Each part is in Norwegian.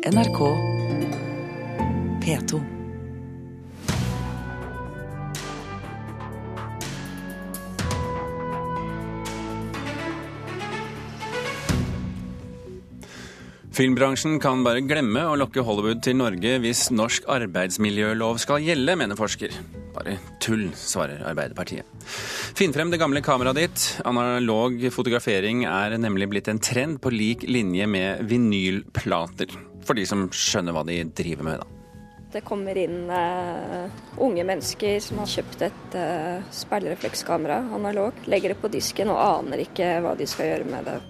NRK P2. Filmbransjen kan bare glemme å lokke Hollywood til Norge hvis norsk arbeidsmiljølov skal gjelde, mener forsker. Bare tull, svarer Arbeiderpartiet. Finn frem det gamle kameraet ditt. Analog fotografering er nemlig blitt en trend på lik linje med vinylplater. For de som skjønner hva de driver med, da. Det kommer inn uh, unge mennesker som har kjøpt et uh, speilreflekskamera analog, legger det på disken og aner ikke hva de skal gjøre med det.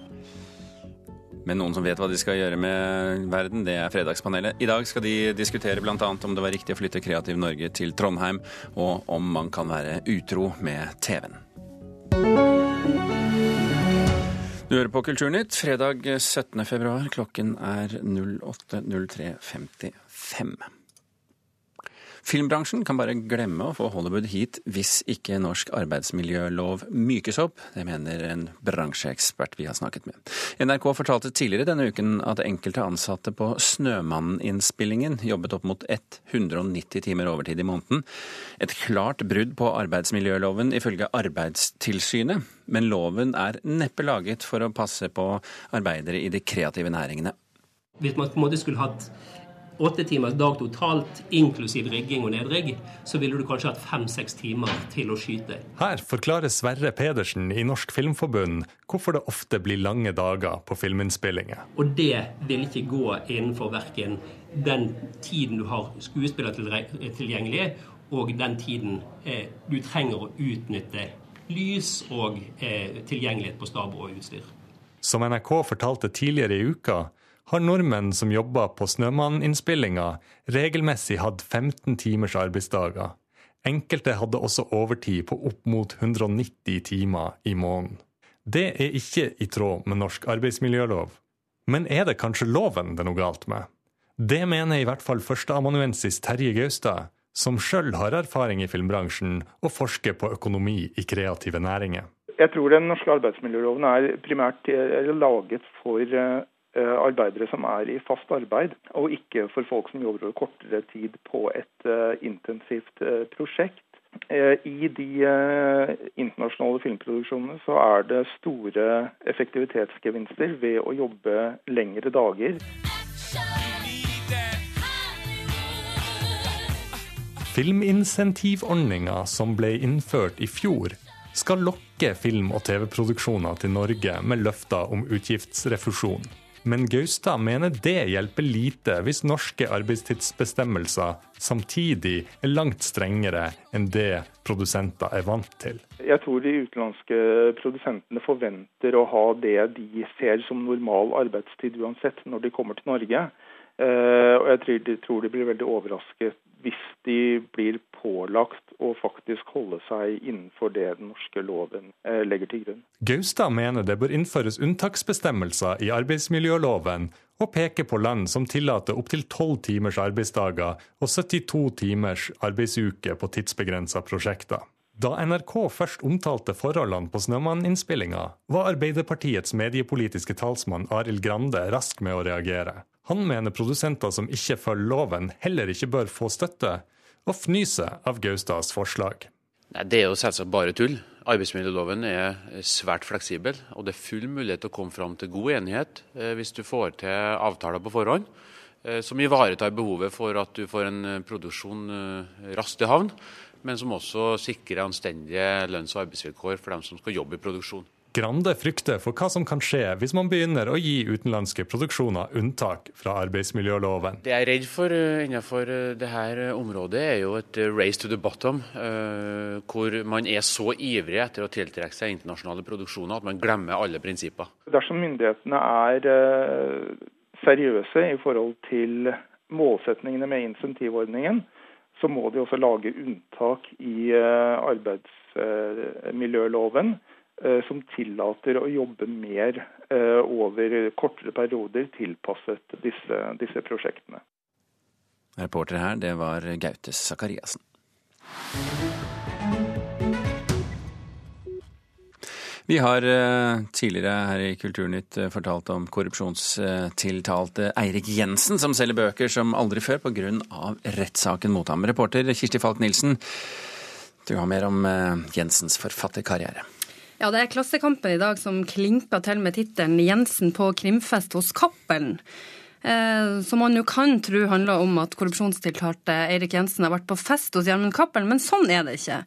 Men noen som vet hva de skal gjøre med verden, det er Fredagspanelet. I dag skal de diskutere bl.a. om det var riktig å flytte Kreativ Norge til Trondheim, og om man kan være utro med TV-en. Du hører på Kulturnytt fredag 17. februar. Klokken er 08.03.55. Filmbransjen kan bare glemme å få Hollywood hit hvis ikke norsk arbeidsmiljølov mykes opp. Det mener en bransjeekspert vi har snakket med. NRK fortalte tidligere denne uken at enkelte ansatte på Snømannen-innspillingen jobbet opp mot 190 timer overtid i måneden. Et klart brudd på arbeidsmiljøloven ifølge Arbeidstilsynet. Men loven er neppe laget for å passe på arbeidere i de kreative næringene. Hvis man på en måte skulle hatt åtte timers dag totalt, inklusiv rigging og nedrigg, så ville du kanskje hatt fem-seks timer til å skyte. Her forklarer Sverre Pedersen i Norsk Filmforbund hvorfor det ofte blir lange dager på filminnspillinger. Og det vil ikke gå innenfor verken den tiden du har skuespiller tilgjengelig, og den tiden eh, du trenger å utnytte lys og eh, tilgjengelighet på stab og utstyr. Som NRK fortalte tidligere i uka, har nordmenn som jobber på Snømann-innspillinga, regelmessig hatt 15 timers arbeidsdager. Enkelte hadde også overtid på opp mot 190 timer i måneden. Det er ikke i tråd med norsk arbeidsmiljølov. Men er det kanskje loven det er noe galt med? Det mener i hvert fall førsteamanuensis Terje Gaustad, som sjøl har erfaring i filmbransjen og forsker på økonomi i kreative næringer. Jeg tror den norske arbeidsmiljøloven er primært laget for Eh, arbeidere som er i fast arbeid, og ikke for folk som jobber over kortere tid på et uh, intensivt uh, prosjekt. I de internasjonale filmproduksjonene så er det store effektivitetsgevinster ved å jobbe lengre dager. Filminsentivordninga som ble innført i fjor, skal lokke film- og TV-produksjoner til Norge med løfter om utgiftsrefusjon. Men Gaustad mener det hjelper lite hvis norske arbeidstidsbestemmelser samtidig er langt strengere enn det produsenter er vant til. Jeg tror de utenlandske produsentene forventer å ha det de ser som normal arbeidstid uansett når de kommer til Norge. Eh, og jeg tror de blir veldig overrasket hvis de blir pålagt å faktisk holde seg innenfor det den norske loven eh, legger til grunn. Gaustad mener det bør innføres unntaksbestemmelser i arbeidsmiljøloven, og peker på land som tillater opptil tolv timers arbeidsdager og 72 timers arbeidsuke på tidsbegrensa prosjekter. Da NRK først omtalte forholdene på Snømann-innspillinga, var Arbeiderpartiets mediepolitiske talsmann Arild Grande rask med å reagere. Han mener produsenter som ikke følger loven, heller ikke bør få støtte, og fnyser av Gaustads forslag. Nei, Det er jo selvsagt bare tull. Arbeidsmiljøloven er svært fleksibel, og det er full mulighet til å komme fram til god enighet eh, hvis du får til avtaler på forhånd eh, som ivaretar behovet for at du får en eh, produksjon raskt i havn, men som også sikrer anstendige lønns- og arbeidsvilkår for dem som skal jobbe i produksjon. Grande frykter for hva som kan skje hvis man begynner å gi utenlandske produksjoner unntak fra arbeidsmiljøloven. Det jeg er redd for eh, innenfor eh, dette området, er jo et eh, race to the bottom. Hvor man er så ivrig etter å tiltrekke seg internasjonale produksjoner at man glemmer alle prinsipper. Dersom myndighetene er seriøse i forhold til målsetningene med insentivordningen, så må de også lage unntak i arbeidsmiljøloven Eh, som tillater å jobbe mer eh, over kortere perioder tilpasset disse, disse prosjektene. Reporter her, det var Gautes Sakariassen. Vi har uh, tidligere her i Kulturnytt fortalt om korrupsjonstiltalte Eirik Jensen, som selger bøker som aldri før pga. rettssaken mot ham. Reporter Kirsti Falk Nilsen, du har mer om Jensens forfatterkarriere. Ja, det er Klassekampen i dag som klimper til med tittelen 'Jensen på krimfest hos Cappelen'. Som man jo kan tro handler om at korrupsjonstiltalte Eirik Jensen har vært på fest hos Gjermund Cappelen, men sånn er det ikke.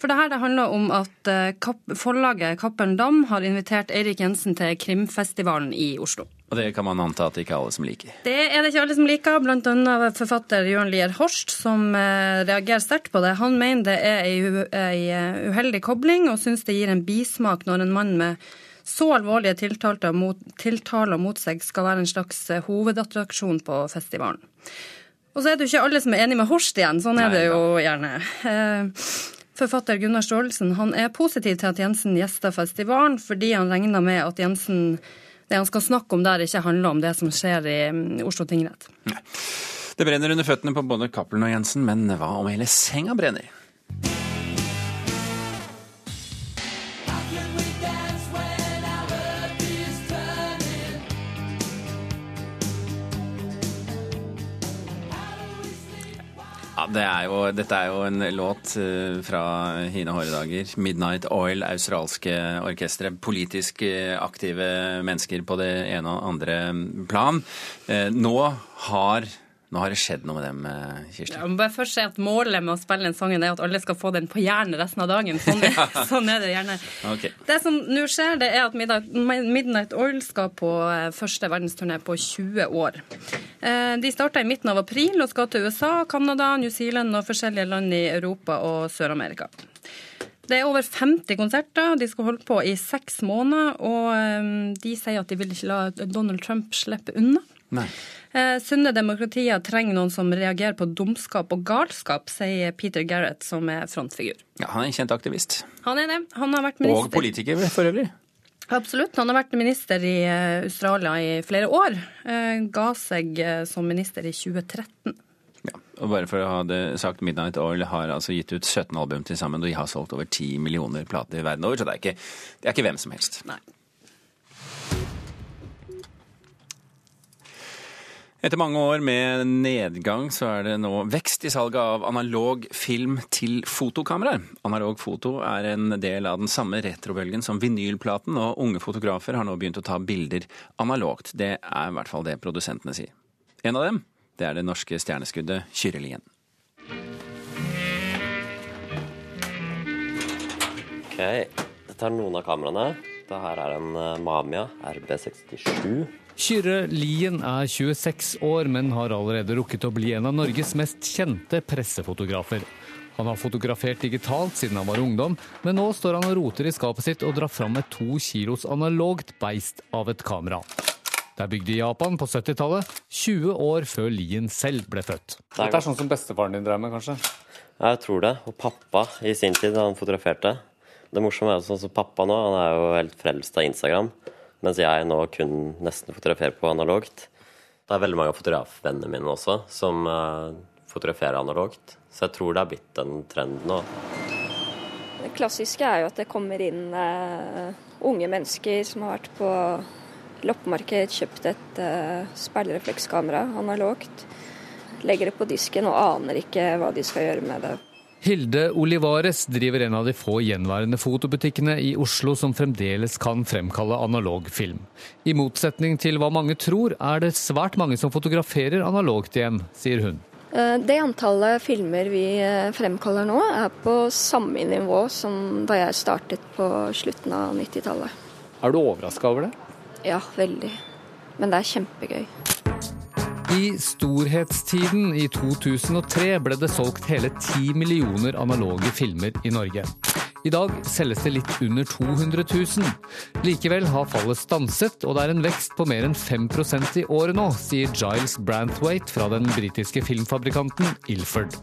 For det her det handler om at eh, forlaget Cappelen Dam har invitert Eirik Jensen til Krimfestivalen i Oslo. Og det kan man anta at det ikke er alle som liker? Det er det ikke alle som liker, bl.a. forfatter Jørn Lier Horst, som eh, reagerer sterkt på det. Han mener det er ei eh, uheldig kobling, og syns det gir en bismak når en mann med så alvorlige tiltaler mot, tiltaler mot seg skal være en slags hovedattraksjon på festivalen. Og så er det jo ikke alle som er enig med Horst igjen, sånn er det jo gjerne. Forfatter Gunnar Staalesen han er positiv til at Jensen gjester festivalen, fordi han regner med at Jensen, det han skal snakke om der, ikke handler om det som skjer i mm, Oslo tingrett. Det brenner under føttene på både Cappelen og Jensen, men hva om hele senga brenner? Det er jo, dette er jo en låt eh, fra hine hårde dager. Midnight Oil, australske orkestre. Politisk eh, aktive mennesker på det ene og andre plan. Eh, nå har nå har det skjedd noe med dem, eh, Kirsti. Ja, må bare først si at Målet med å spille den sangen er at alle skal få den på hjernen resten av dagen. Sånn, er, sånn er det gjerne. Okay. Det som nå skjer, det er at Midnight Oil skal på eh, første verdensturné på 20 år. Eh, de starta i midten av april og skal til USA, Canada, New Zealand og forskjellige land i Europa og Sør-Amerika. Det er over 50 konserter. De skal holde på i seks måneder. Og de sier at de vil ikke la Donald Trump slippe unna. Nei. Eh, sunne demokratier trenger noen som reagerer på dumskap og galskap, sier Peter Garrett, som er frontfigur. Ja, Han er en kjent aktivist. Han er det. Han har vært minister. Og politiker, for øvrig. Absolutt. Han har vært minister i eh, Australia i flere år. Eh, ga seg som minister i 2013. Ja, og bare for å ha det sagt, Midnight Oil har altså gitt ut 17 album til sammen, og de har solgt over 10 millioner plater verden over, så det er ikke, det er ikke hvem som helst. Nei. Etter mange år med nedgang, så er det nå vekst i salget av analog film til fotokameraer. Analog foto er en del av den samme retrobølgen som vinylplaten, og unge fotografer har nå begynt å ta bilder analogt. Det er i hvert fall det produsentene sier. En av dem, det er det norske stjerneskuddet Kyrre Ok, dette er noen av kameraene. Dette er en eh, Mamia RB67. Kyrre Lien er 26 år, men har allerede rukket å bli en av Norges mest kjente pressefotografer. Han har fotografert digitalt siden han var ungdom, men nå står han og roter i skapet sitt og drar fram et to kilos analogt beist av et kamera. Det er bygd i Japan på 70-tallet, 20 år før Lien selv ble født. Dette er sånn som bestefaren din drev med, kanskje? Jeg tror det. Og pappa i sin tid, da han fotograferte. Det morsomme er jo sånn som pappa nå, han er jo helt frelst av Instagram. Mens jeg nå kun nesten fotograferer på analogt. Det er veldig mange av fotografvennene mine også som uh, fotograferer analogt. Så jeg tror det er blitt en trend nå. Det klassiske er jo at det kommer inn uh, unge mennesker som har vært på loppemarked, kjøpt et uh, speilreflekskamera analogt. Legger det på disken og aner ikke hva de skal gjøre med det. Hilde Olivares driver en av de få gjenværende fotobutikkene i Oslo som fremdeles kan fremkalle analog film. I motsetning til hva mange tror, er det svært mange som fotograferer analogt igjen, sier hun. Eh, det antallet filmer vi eh, fremkaller nå, er på samme nivå som da jeg startet på slutten av 90-tallet. Er du overraska over det? Ja, veldig. Men det er kjempegøy. I storhetstiden i 2003 ble det solgt hele 10 millioner analoge filmer i Norge. I dag selges det litt under 200 000. Likevel har fallet stanset, og det er en vekst på mer enn 5% i året nå, sier Giles Branthwaite fra den britiske filmfabrikanten Ilford.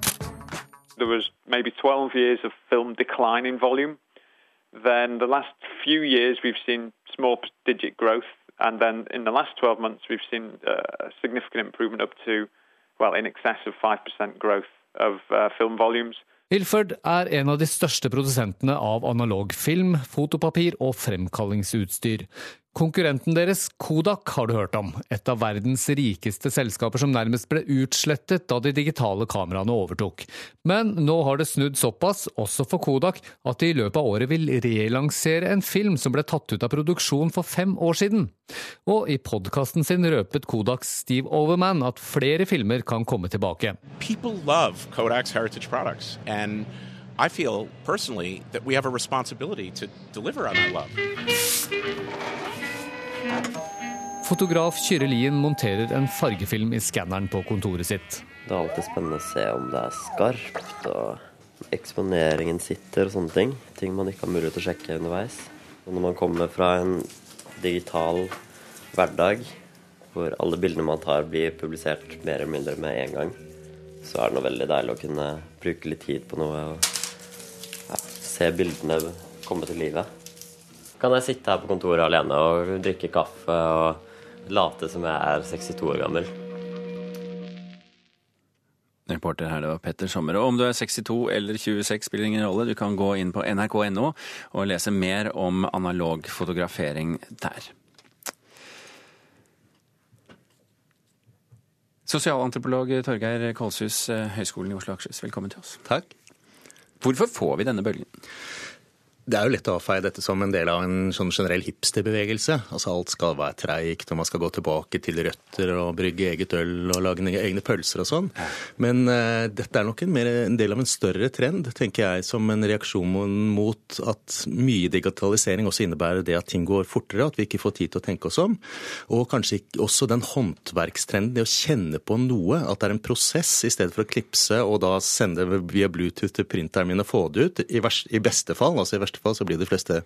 There was maybe 12 years of film decline in volume. Then the last few years we've seen small digit growth. And then in the last 12 months, we've seen uh, a significant improvement up to, well, in excess of 5% growth of uh, film volumes. Ilford er en av de største produsentene av analog film, fotopapir og fremkallingsutstyr. Konkurrenten deres, Kodak, har du hørt om. Et av verdens rikeste selskaper som nærmest ble utslettet da de digitale kameraene overtok. Men nå har det snudd såpass, også for Kodak, at de i løpet av året vil relansere en film som ble tatt ut av produksjon for fem år siden. Og i podkasten sin røpet Kodaks Steve Overman at flere filmer kan komme tilbake. People love Kodak's heritage products, I feel personally that we have a responsibility to deliver on that love. Fotograf Kyrre Lien monterer en fargefilm i skanneren på kontoret sitt. Det er alltid spennende å se om det er skarpt, og eksponeringen sitter og sånne ting. Ting man ikke har mulighet til å sjekke underveis. Og når man kommer fra en digital hverdag hvor alle bildene man tar, blir publisert mer eller mindre med en gang, så er det noe veldig deilig å kunne bruke litt tid på noe og se bildene komme til livet kan jeg sitte her på kontoret alene og drikke kaffe og late som jeg er 62 år gammel. Reporter her, det var Petter Sommer. Og om du er 62 eller 26 spiller ingen rolle, du kan gå inn på nrk.no og lese mer om analog fotografering der. Sosialantropolog Torgeir Kolshus, Høgskolen i Oslo og Akershus, velkommen til oss. Takk. Hvorfor får vi denne bølgen? Det er jo lett å avfeie dette som en del av en sånn generell hipsterbevegelse. Altså alt skal være treigt, og man skal gå tilbake til røtter og brygge eget øl og lage egne pølser og sånn. Men uh, dette er nok en, mer, en, del av en større trend, tenker jeg, som en reaksjon mot at mye digitalisering også innebærer det at ting går fortere, at vi ikke får tid til å tenke oss om. Og kanskje også den håndverkstrenden, det å kjenne på noe, at det er en prosess i stedet for å klipse og da sende via Bluetooth til printeren min og få det ut. I, vers, i beste fall, altså i verste fall så blir de fleste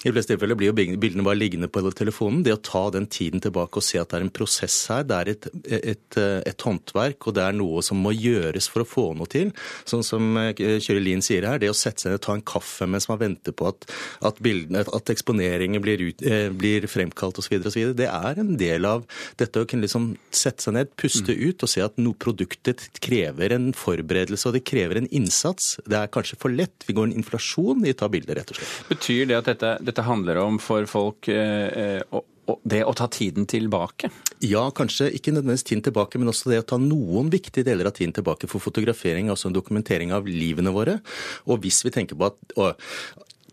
i de fleste tilfeller blir jo bildene bare liggende på telefonen. Det å ta den tiden tilbake og se at det er en prosess her, det er et, et, et håndverk, og det er noe som må gjøres for å få noe til. Sånn som eh, Kjøri Lien sier her, det å sette seg ned og ta en kaffe mens man venter på at, at, bildene, at eksponeringen blir, ut, eh, blir fremkalt osv., det er en del av dette å kunne liksom sette seg ned, puste mm. ut og se at noe produktet krever en forberedelse og det krever en innsats. Det er kanskje for lett. Vi går en inflasjon i å ta bilder, rett og slett. Betyr det at dette, dette handler om for folk eh, å det å ta tiden tilbake? Ja, kanskje ikke nødvendigvis tiden tilbake, men også det å ta noen viktige deler av tiden tilbake for fotografering, altså en dokumentering av livene våre. Og hvis vi tenker på at å,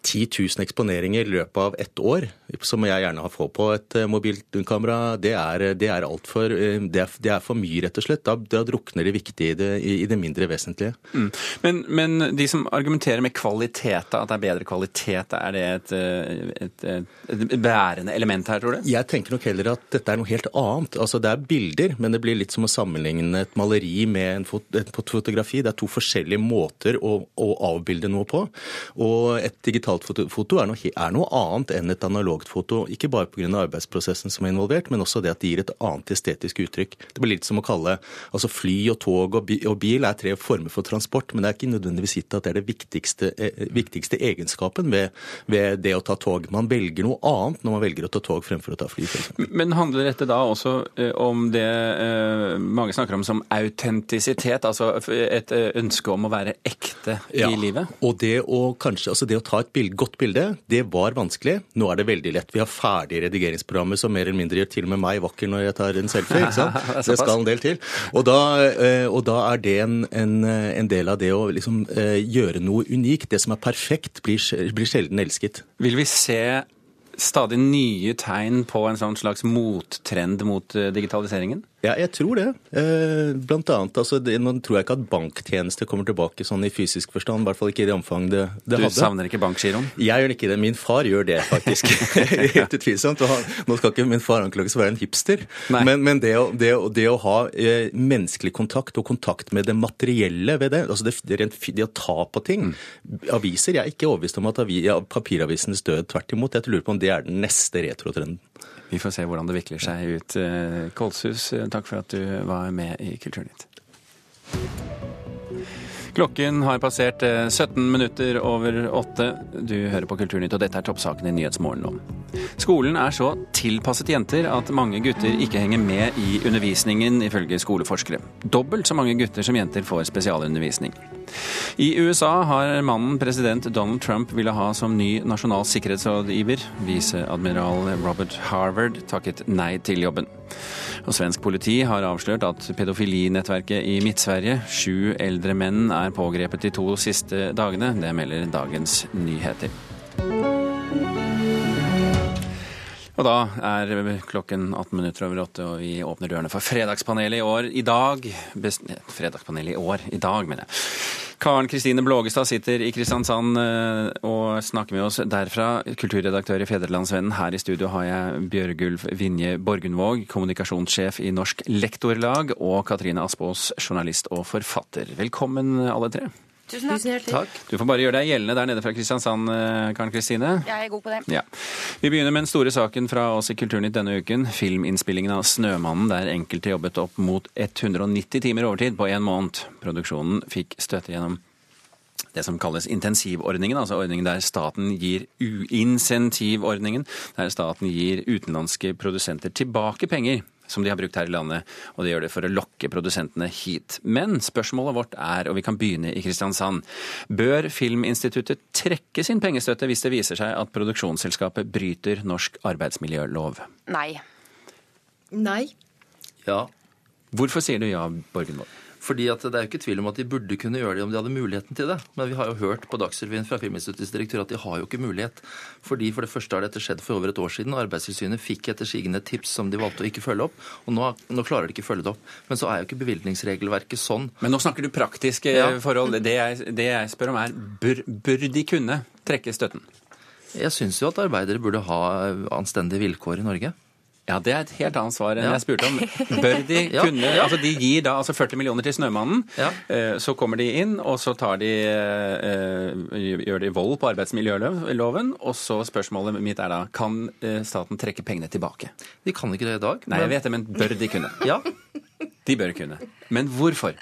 10 000 eksponeringer i løpet av ett år, som jeg gjerne har få på et eh, mobilkamera, det er, det er altfor eh, det, det, er for mye, rett og slett. Da, da drukner det viktige i det, i det mindre vesentlige. Mm. Men, men, de som argumenterer med kvalitet, at det er bedre kvalitet, er det et, et, et, et, bærende element her, tror du? Jeg tenker nok heller at dette er noe helt annet. Altså Det er bilder, men det blir litt som å sammenligne et maleri med en fot, et fotografi. Det er to forskjellige måter å, å avbilde noe på. Og et digitalt digitalt foto er noe, er noe annet enn et analogt foto. Ikke bare pga. arbeidsprosessen som er involvert, men også det at det gir et annet estetisk uttrykk. Det blir litt som å kalle altså fly og tog og, bil er tre former for transport, men det er ikke nødvendigvis gitt at det er det viktigste, eh, viktigste egenskapen ved, ved, det å ta tog. Man velger noe annet når man velger å ta tog fremfor å ta fly. Men handler dette da også eh, om det eh, mange snakker om som autentisitet, altså et ønske om å være ekte ja, i livet? Og det å kanskje, altså det å ta et bilde godt bilde, det var vanskelig. Nå er det veldig lett. Vi har ferdige redigeringsprogrammer som mer eller mindre gjør til og med meg vakker når jeg tar en selfie. ikke sant? det skal en del til. Og da, eh, og da er det en, en, en, del av det å liksom eh, gjøre noe unikt. Det som er perfekt, blir, blir sjelden elsket. Vil vi se stadig nye tegn på en sånn slags mottrend mot eh, digitaliseringen? Ja, jeg tror det. Eh, blant annet, altså, det, Nå tror jeg ikke at banktjeneste kommer tilbake sånn i fysisk forstand. I hvert fall ikke i det omfang det, det du hadde. Du savner ikke bankgiroen? Jeg gjør ikke det. Min far gjør det, faktisk. Helt utvilsomt. Han, nå skal ikke min far anklages for å være en hipster, men, men det, å, det, det, å, ha eh, menneskelig kontakt og kontakt med det materielle ved det, altså det, det å ta på ting mm. Aviser Jeg er ikke overbevist om at avi, ja, papiravisenes død. Tvert imot. Jeg lurer på om det er den neste retrotrenden. Vi får se hvordan det vikler seg ut. Eh, Kolshus, eh, takk for at du var med i Kulturnytt. Klokken har passert 17 eh, minutter over åtte. Du hører på Kulturnytt, og dette er toppsakene i Nyhetsmorgen nå. Skolen er så tilpasset jenter at mange gutter ikke henger med i undervisningen, ifølge skoleforskere. Dobbelt så mange gutter som jenter får spesialundervisning. I USA har mannen president Donald Trump ville ha som ny nasjonal sikkerhetsrådgiver, viseadmiral Robert Harvard, takket nei til jobben. Og Svensk politi har avslørt at pedofilinettverket i Midt-Sverige, sju eldre menn, er pågrepet de to siste dagene. Det melder Dagens Nyheter. Og da er klokken 18 minutter over åtte, og vi åpner dørene for Fredagspanelet i år i dag. Best, fredagspanelet i år i dag, mener jeg. Karen Kristine Blågestad sitter i Kristiansand eh, og snakker med oss derfra. Kulturredaktør i Fedrelandsvennen. Her i studio har jeg Bjørgulf Vinje Borgundvåg, kommunikasjonssjef i Norsk Lektorlag, og Katrine Aspås, journalist og forfatter. Velkommen alle tre. Tusen takk. takk. Du får bare gjøre deg gjeldende der nede fra Kristiansand, eh, Karen Kristine. Jeg er god på det. Ja. Vi begynner med den store saken fra oss i Kulturnytt denne uken. Filminnspillingen av 'Snømannen', der enkelte jobbet opp mot 190 timer overtid på én måned. Produksjonen fikk støtte gjennom det som kalles intensivordningen, altså ordningen der staten gir uinsentivordningen, der staten gir utenlandske produsenter tilbake penger som de har brukt her i landet, og det gjør det for å lokke produsentene hit. Men spørsmålet vårt er, og vi kan begynne i Kristiansand, bør Filminstituttet trekke sin pengestøtte hvis det viser seg at produksjonsselskapet bryter norsk arbeidsmiljølov? Nei. Nei. Ja. Hvorfor sier du ja, Borgen fordi at Det er jo ikke tvil om at de burde kunne gjøre det om de hadde muligheten til det. Men vi har jo hørt på Dagsrevyen fra Filminstituttets direktør at de har jo ikke mulighet. Fordi For det første har dette skjedd for over et år siden. og Arbeidstilsynet fikk etter sigende tips som de valgte å ikke følge opp. Og nå, nå, klarer de ikke å følge det opp. Men så er jo ikke bevilgningsregelverket sånn. Men nå snakker du praktiske ja. forhold. Det jeg, det jeg, spør om er bør, bør de kunne trekke støtten? Jeg syns jo at arbeidere burde ha anstendige vilkår i Norge. Ja, Det er et helt annet svar enn jeg spurte om. Bør de kunne. Altså, De gir da altså 40 millioner til Snømannen. Eh, så kommer de inn, og så tar de, eh, gjør de vold på arbeidsmiljøloven. Og så spørsmålet mitt er da kan eh, staten trekke pengene tilbake? De kan ikke det i dag. Nei, jeg vet det, men bør de kunne? Ja. De bør kunne. Men hvorfor?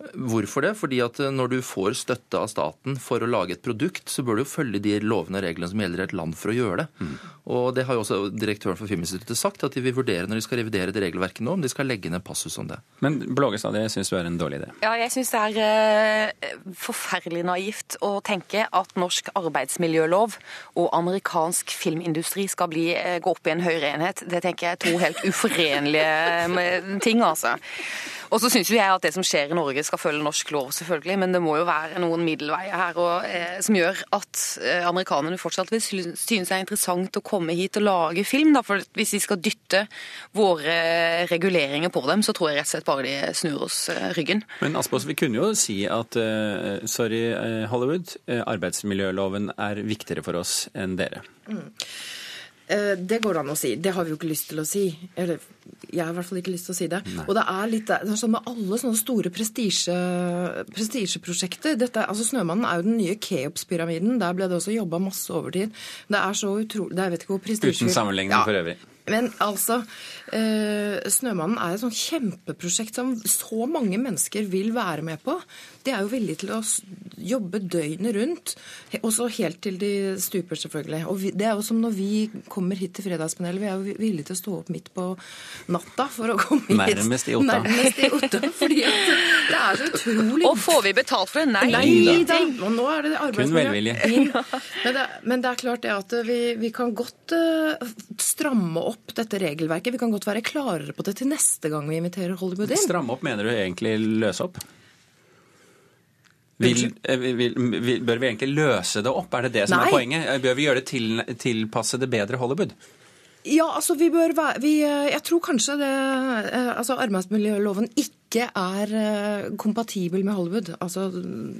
Hvorfor det? Fordi at eh, når du får støtte av staten for å lage et produkt, så bør du jo følge de lovene og reglene som gjelder i et land for å gjøre det. Mm. Og det har jo også direktøren for Filminstituttet sagt, at de vil vurdere når de skal revidere det regelverket nå, om de skal legge ned passus om det. Men Blågestad, det syns du er en dårlig idé? Ja, jeg syns det er uh, forferdelig naivt å tenke at norsk arbeidsmiljølov og amerikansk filmindustri skal bli, uh, gå opp i en høyere enhet. Det tenker jeg er to helt uforenlige ting, altså. Og så syns jeg at det som skjer i Norge skal følge norsk lov, selvfølgelig. Men det må jo være noen middelveier her og, eh, som gjør at eh, amerikanerne fortsatt vil synes det er interessant å komme hit og lage film. Da. For hvis de skal dytte våre reguleringer på dem, så tror jeg rett og slett bare de snur oss eh, ryggen. Men Aspås, vi kunne jo si at uh, sorry, Hollywood, arbeidsmiljøloven er viktigere for oss enn dere. Mm. Eh, det går det an å si. Det har vi jo ikke lyst til å si. Eller jeg har i hvert fall ikke lyst til å si det. Nei. Og det er litt det er sånn med alle sånne store prestisjeprosjekter. altså 'Snømannen' er jo den nye Keops-pyramiden. Der ble det også jobba masse overtid. Det er så utrolig Jeg vet ikke hvor prestisje Uten sammenligning ja. for øvrig. Men altså, eh, 'Snømannen' er et sånn kjempeprosjekt som så mange mennesker vil være med på. De er jo villige til å jobbe døgnet rundt, også helt til de stuper, selvfølgelig. Og vi, det er jo som når vi kommer hit til Fredagspanelet, vi er jo villige til å stå opp midt på natta for å komme hit. Nærmest i Otta. Nærmest i Otta, fordi det er så utrolig Og får vi betalt for det? Nei. Nei da. Og nå er det arbeidsmiljø. Kun velvilje. Men det, men det er klart det at vi, vi kan godt uh, stramme opp opp dette regelverket. Vi kan godt være klarere på det til neste gang vi inviterer Hollywood inn. Stramme opp mener du egentlig løse opp? Vil, eh, vil, vil, bør vi egentlig løse det opp? Er det det som Nei. er poenget? Eh, bør vi gjøre det til, tilpasse det bedre Hollywood? Ja, altså vi bør være vi, eh, Jeg tror kanskje det altså Arbeidsmiljøloven ikke er kompatibel med Hollywood. Altså,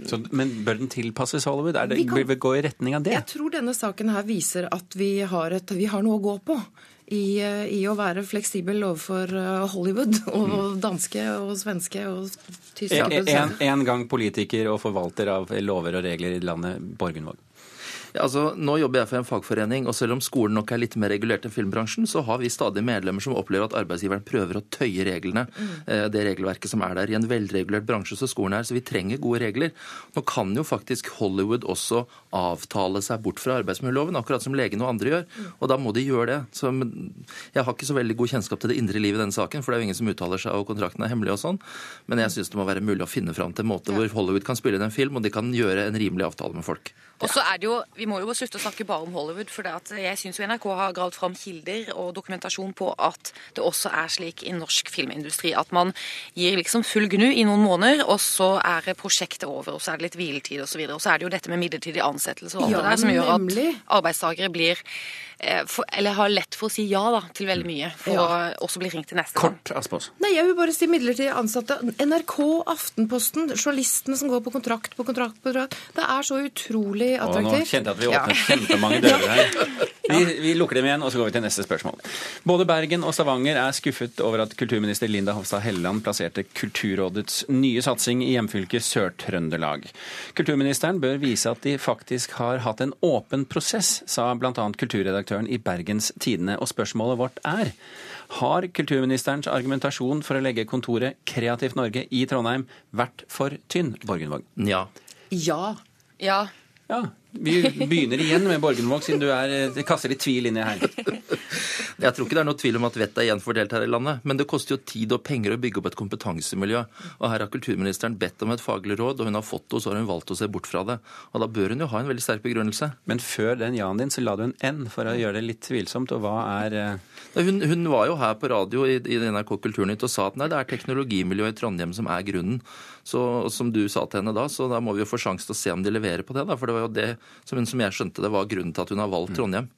Så, men bør den tilpasses Hollywood? Er det, vi kan, vil vi gå i retning av det? Jeg tror denne saken her viser at vi har, et, vi har noe å gå på i, i, å være fleksibel overfor eh, Hollywood og mm. danske og svenske og tyske en, en, gang politiker og forvalter av lover og regler i landet, Borgundvåg. Ja, altså, nå jobber jeg for en fagforening, og selv om skolen nok er litt mer regulert enn filmbransjen, så har vi stadig medlemmer som opplever at arbeidsgiveren prøver å tøye reglene, mm. det regelverket som er der, i en velregulert bransje som skolen er. Så vi trenger gode regler. Nå kan jo faktisk Hollywood også avtale seg bort fra arbeidsmiljøloven, akkurat som legene og andre gjør. Mm. Og da må de gjøre det. Så jeg har ikke så veldig god kjennskap til det indre livet i denne saken, for det er jo ingen som uttaler seg, og kontrakten er hemmelig og sånn. Men jeg syns det må være mulig å finne fram til en måte hvor Hollywood kan spille inn en film, og de kan gjøre en rimelig avtale med folk. Og så er det jo, Vi må jo slutte å snakke bare om Hollywood. for Jeg syns NRK har gravd fram kilder og dokumentasjon på at det også er slik i norsk filmindustri at man gir liksom full gnu i noen måneder, og så er prosjektet over, og så er det litt hviletid osv. Og, så og så er det jo dette med midlertidig ansettelse og alt ja, det der som gjør at arbeidstakere blir for, eller har lett for å si ja da, til veldig mye, for ja. å også bli ringt til neste Kort, gang. Kort, Nei, Jeg vil bare si midlertidig ansatte. NRK, Aftenposten, journalistene som går på kontrakt på kontrakt på kontrakt. Det er så utrolig attraktivt. nå kjente jeg at vi åpnet ja. kjempemange dører her. Vi, vi, lukker dem igjen, og så går vi til neste spørsmål. Både Bergen og Stavanger er skuffet over at kulturminister Linda Hofstad Helleland plasserte Kulturrådets nye satsing i hjemfylket Sør-Trøndelag. Kulturministeren bør vise at de faktisk har hatt en åpen prosess, sa bl.a. kulturredaktør redaktøren i Bergens Tidende. Og spørsmålet vårt er har kulturministerens argumentasjon for å legge kontoret Kreativt Norge i Trondheim vært for tynn, Borgenvåg? Ja. Ja. Ja. Ja, Vi begynner igjen med Borgenvåg, siden du er, kaster litt tvil inn i her. Jeg tror ikke det er noe tvil om at vettet er gjenfordelt fordelt her i landet. Men det koster jo tid og penger å bygge opp et kompetansemiljø. Og her har kulturministeren bedt om et faglig råd, og hun har fått det, og så har hun valgt å se bort fra det. Og da bør hun jo ha en veldig sterk begrunnelse. Men før den ja-en din, så la du en N for å gjøre det litt tvilsomt. Og hva er eh, hun, hun, var jo her på radio i, i NRK Kulturnytt og sa at nei, det er teknologimiljøet i Trondheim som er grunnen. Så, som du sa til henne da, så da må vi jo få sjanse til å se om de leverer på det. da, For det var jo det som hun som jeg skjønte det var grunnen til at hun har valgt mm. Trondheim.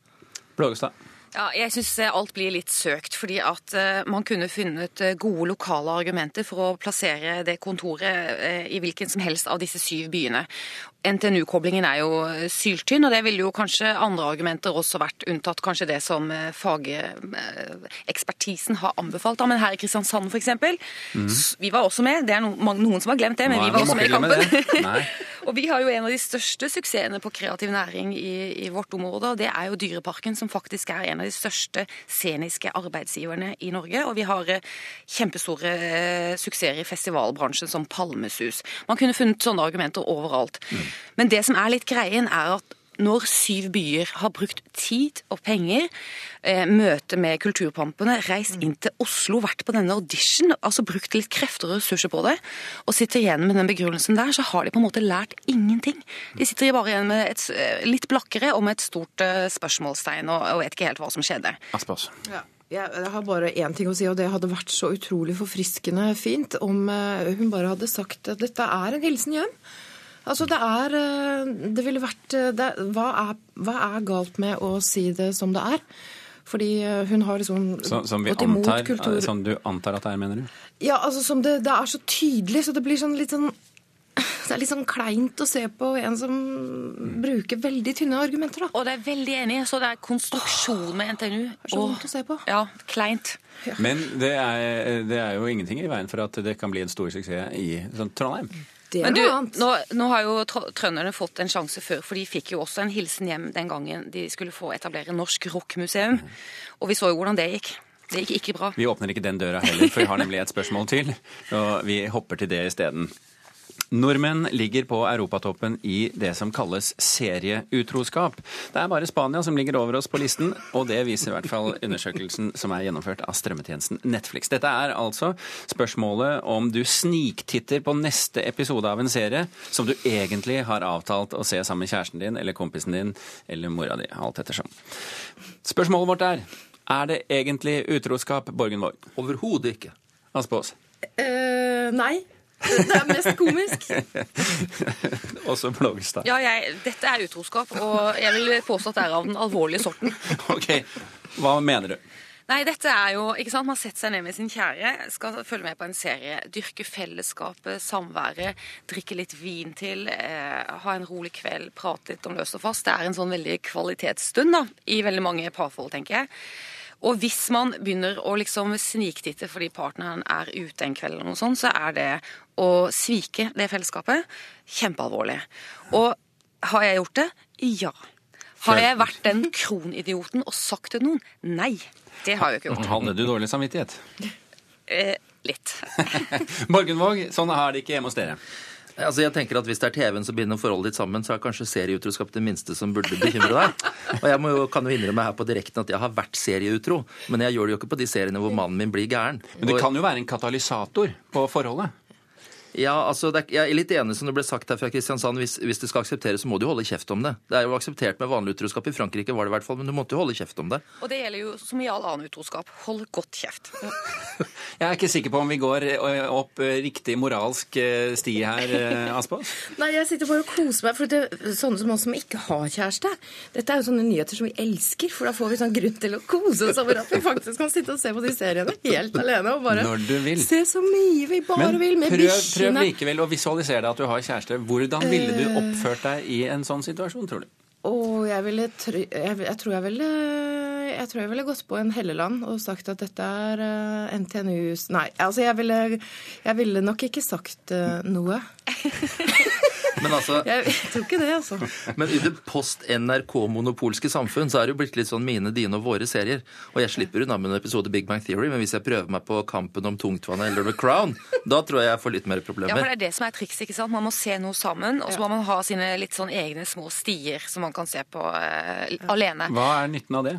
Blågestad. Ja, jeg syns alt blir litt søkt, fordi at uh, man kunne funnet uh, gode lokale argumenter for å plassere det kontoret i hvilken som helst av disse syv byene. NTNU-koblingen er jo syltynn, og det ville jo kanskje andre argumenter også vært, unntatt kanskje det som fagekspertisen har anbefalt. Men her i Kristiansand f.eks. Mm. Vi var også med. Det er noen som har glemt det, men vi var også med i kampen. og vi har jo en av de største suksessene på kreativ næring i, i vårt område, og det er jo Dyreparken, som faktisk er en av de største sceniske arbeidsgiverne i Norge. Og vi har eh, kjempestore eh, suksesser i festivalbransjen som Palmesus. Man kunne funnet sånne argumenter overalt. Mm. Men det som er litt greien, er at når syv byer har brukt tid og penger, eh, møte med kulturpampene, reist inn til Oslo, vært på denne audition, altså brukt litt krefter og ressurser på det, og sitter igjen med den begrunnelsen der, så har de på en måte lært ingenting. De sitter bare igjen med et eh, litt blakkere og med et stort eh, spørsmålstegn og, og vet ikke helt hva som skjedde. Aspers. Ja. Jeg har bare én ting å si, og det hadde vært så utrolig forfriskende fint om hun bare hadde sagt at dette er en hilsen hjem. Altså, det er eh, Det ville vært eh, det, hva, er, hva, er, galt med å si det som det er? Fordi eh, hun har liksom så, som gått imot antar, kultur Som du antar at det er, mener du? Ja, altså som det, det er så tydelig, så det blir sånn litt sånn det er litt sånn kleint å se på en som bruker veldig tynne argumenter. da. Og det er veldig enig. Så det er konstruksjon med NTNU. Det er så vondt å se på. Ja, kleint. Ja. Men det er, det er, jo ingenting i veien for at det kan bli en stor suksess i sånn, Trondheim. Det er noe annet. Nå, nå, har jo trønderne fått en sjanse før, for de fikk jo også en hilsen hjem den gangen de skulle få etablere Norsk rockmuseum. Og vi så jo hvordan det gikk. Det gikk ikke bra. Vi åpner ikke den døra heller, for vi har nemlig et spørsmål til. Og vi hopper til det isteden. Nordmenn ligger på europatoppen i det som kalles serieutroskap. Det er bare Spania som ligger over oss på listen, og det viser i hvert fall undersøkelsen som er gjennomført av strømmetjenesten Netflix. Dette er altså spørsmålet om du sniktitter på neste episode av en serie som du egentlig har avtalt å se sammen med kjæresten din eller kompisen din eller mora di, alt ettersom. Spørsmålet vårt er er det egentlig utroskap, Borgen Våg? Overhodet ikke. Aspås? Uh, nei. Det er mest komisk. Også Blågestad. Ja, jeg, dette er utroskap, og jeg vil påstå at det er av den alvorlige sorten. Ok, Hva mener du? Nei, dette er jo, ikke sant, Man setter seg ned med sin kjære, skal følge med på en serie. Dyrke fellesskapet, samværet, drikke litt vin til, eh, ha en rolig kveld, prate litt om løst og fast. Det er en sånn veldig kvalitetsstund da, i veldig mange parforhold, tenker jeg. Og hvis man begynner å liksom sniktitte fordi partneren er ute en kveld, eller noe sånt, så er det å svike det fellesskapet kjempealvorlig. Og har jeg gjort det? Ja. Har jeg vært den kronidioten og sagt til noen? Nei, det har jeg ikke gjort. Hadde du dårlig samvittighet? Eh, litt. Borgenvåg, sånn er det ikke hjemme hos dere. Altså jeg tenker at Hvis det er TV-en som binder forholdet ditt sammen, så er kanskje serieutroskap det minste som burde bekymre deg. Og Jeg jo, kan jo innrømme her på direkten at jeg har vært serieutro, men jeg gjør det jo ikke på de seriene hvor mannen min blir gæren. Men det kan jo være en katalysator på forholdet? Ja, altså, er, Jeg er litt enig som det ble sagt her fra Kristiansand. Hvis, hvis, det skal aksepteres, så må du holde kjeft om det. Det er jo akseptert med vanlig utroskap. I Frankrike var det i hvert fall, men du måtte jo holde kjeft om det. Og det gjelder jo som i all annen utroskap. Hold godt kjeft. Jeg er ikke sikker på om vi går eh, opp eh, riktig moralsk eh, sti her, Aspaas. Nei, jeg sitter bare og koser meg. For det er sånne som oss som ikke har kjæreste Dette er jo sånne nyheter som vi elsker, for da får vi sånn grunn til å kose oss over at vi faktisk kan sitte og se på de seriene helt alene og bare se så mye vi bare Men vil med. Prøv likevel å visualisere deg at du har kjæreste. Hvordan ville du oppført deg i en sånn situasjon, tror du? Oh, jeg ville jeg, jeg, tror jeg ville Jeg tror jeg ville gått på en Helleland og sagt at dette er uh, NTNUs Nei, altså jeg ville, jeg ville nok ikke sagt uh, noe. Men altså, jeg tror ikke det, altså. Men i det post-NRK-monopolske samfunn så er det jo blitt litt sånn mine, dine og våre serier. Og jeg slipper unna med en episode Big Bang Theory, men hvis jeg prøver meg på Kampen om tungtvannet eller The Crown, da tror jeg jeg får litt mer problemer. Ja, for det er det som er trikset, ikke sant. Man må se noe sammen, og så må man ha sine litt sånn egne små stier som man kan se på uh, alene. Hva er nytten av det?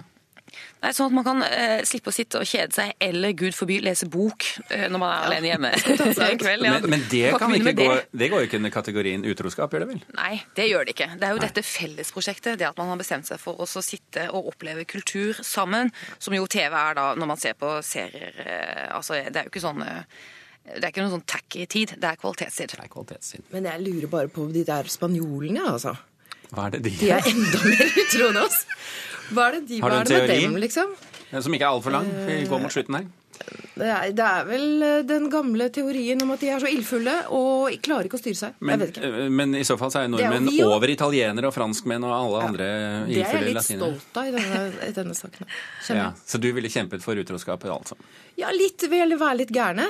Nei, sånn at man kan eh, slippe å sitte og kjede seg, eller gud forby lese bok eh, når man er alene hjemme en kveld. Ja. Men, men det, kan ikke gå, det går jo ikke under kategorien utroskap, gjør det vel? Nei, det gjør det ikke. Det er jo Nei. dette fellesprosjektet, det at man har bestemt seg for å sitte og oppleve kultur sammen, som jo TV er da når man ser på serier. Eh, altså, det er jo ikke sånn eh, det er ikke noen sånn tacky tid, det er kvalitetstid. Det er kvalitetstid. Men jeg lurer bare på de der spanjolene, altså. Hva er det de De er enda mer utro enn oss. Hva er det, de, Har du en teori? Dem, liksom? Som ikke er altfor lang? Vi går mot slutten her. Det er, det er, vel eh, den gamle teorien om at de er så ildfulle og klarer ikke å styre seg. Men, eh, men i så fall så er nordmenn er over italienere og franskmenn og alle ja. andre ildfulle latinere. Det er jeg litt stolt av i denne, i denne saken. Ja, så du ville kjempet for utroskapet, altså? Ja, litt. Vil være litt gærne.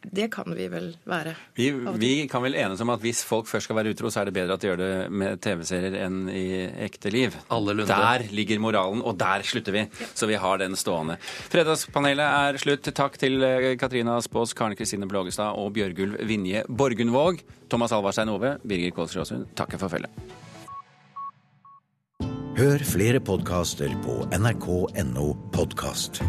Det kan vi vel være. Vi, vi, kan vel enes om at hvis folk først skal være utro, så er det bedre at de gjør det med TV-serier enn i ekte liv. Der ligger moralen, og der slutter vi. Ja. Så vi har den stående. Fredagspanelet er slutt. Takk til eh, Katrina Spås, Karen Kristine Blågestad og Bjørgulv Vinje Borgundvåg. Thomas Alvarstein Ove, Birger Kålsrøsund, takker for følget. Hør flere podkaster på nrk.no podkast.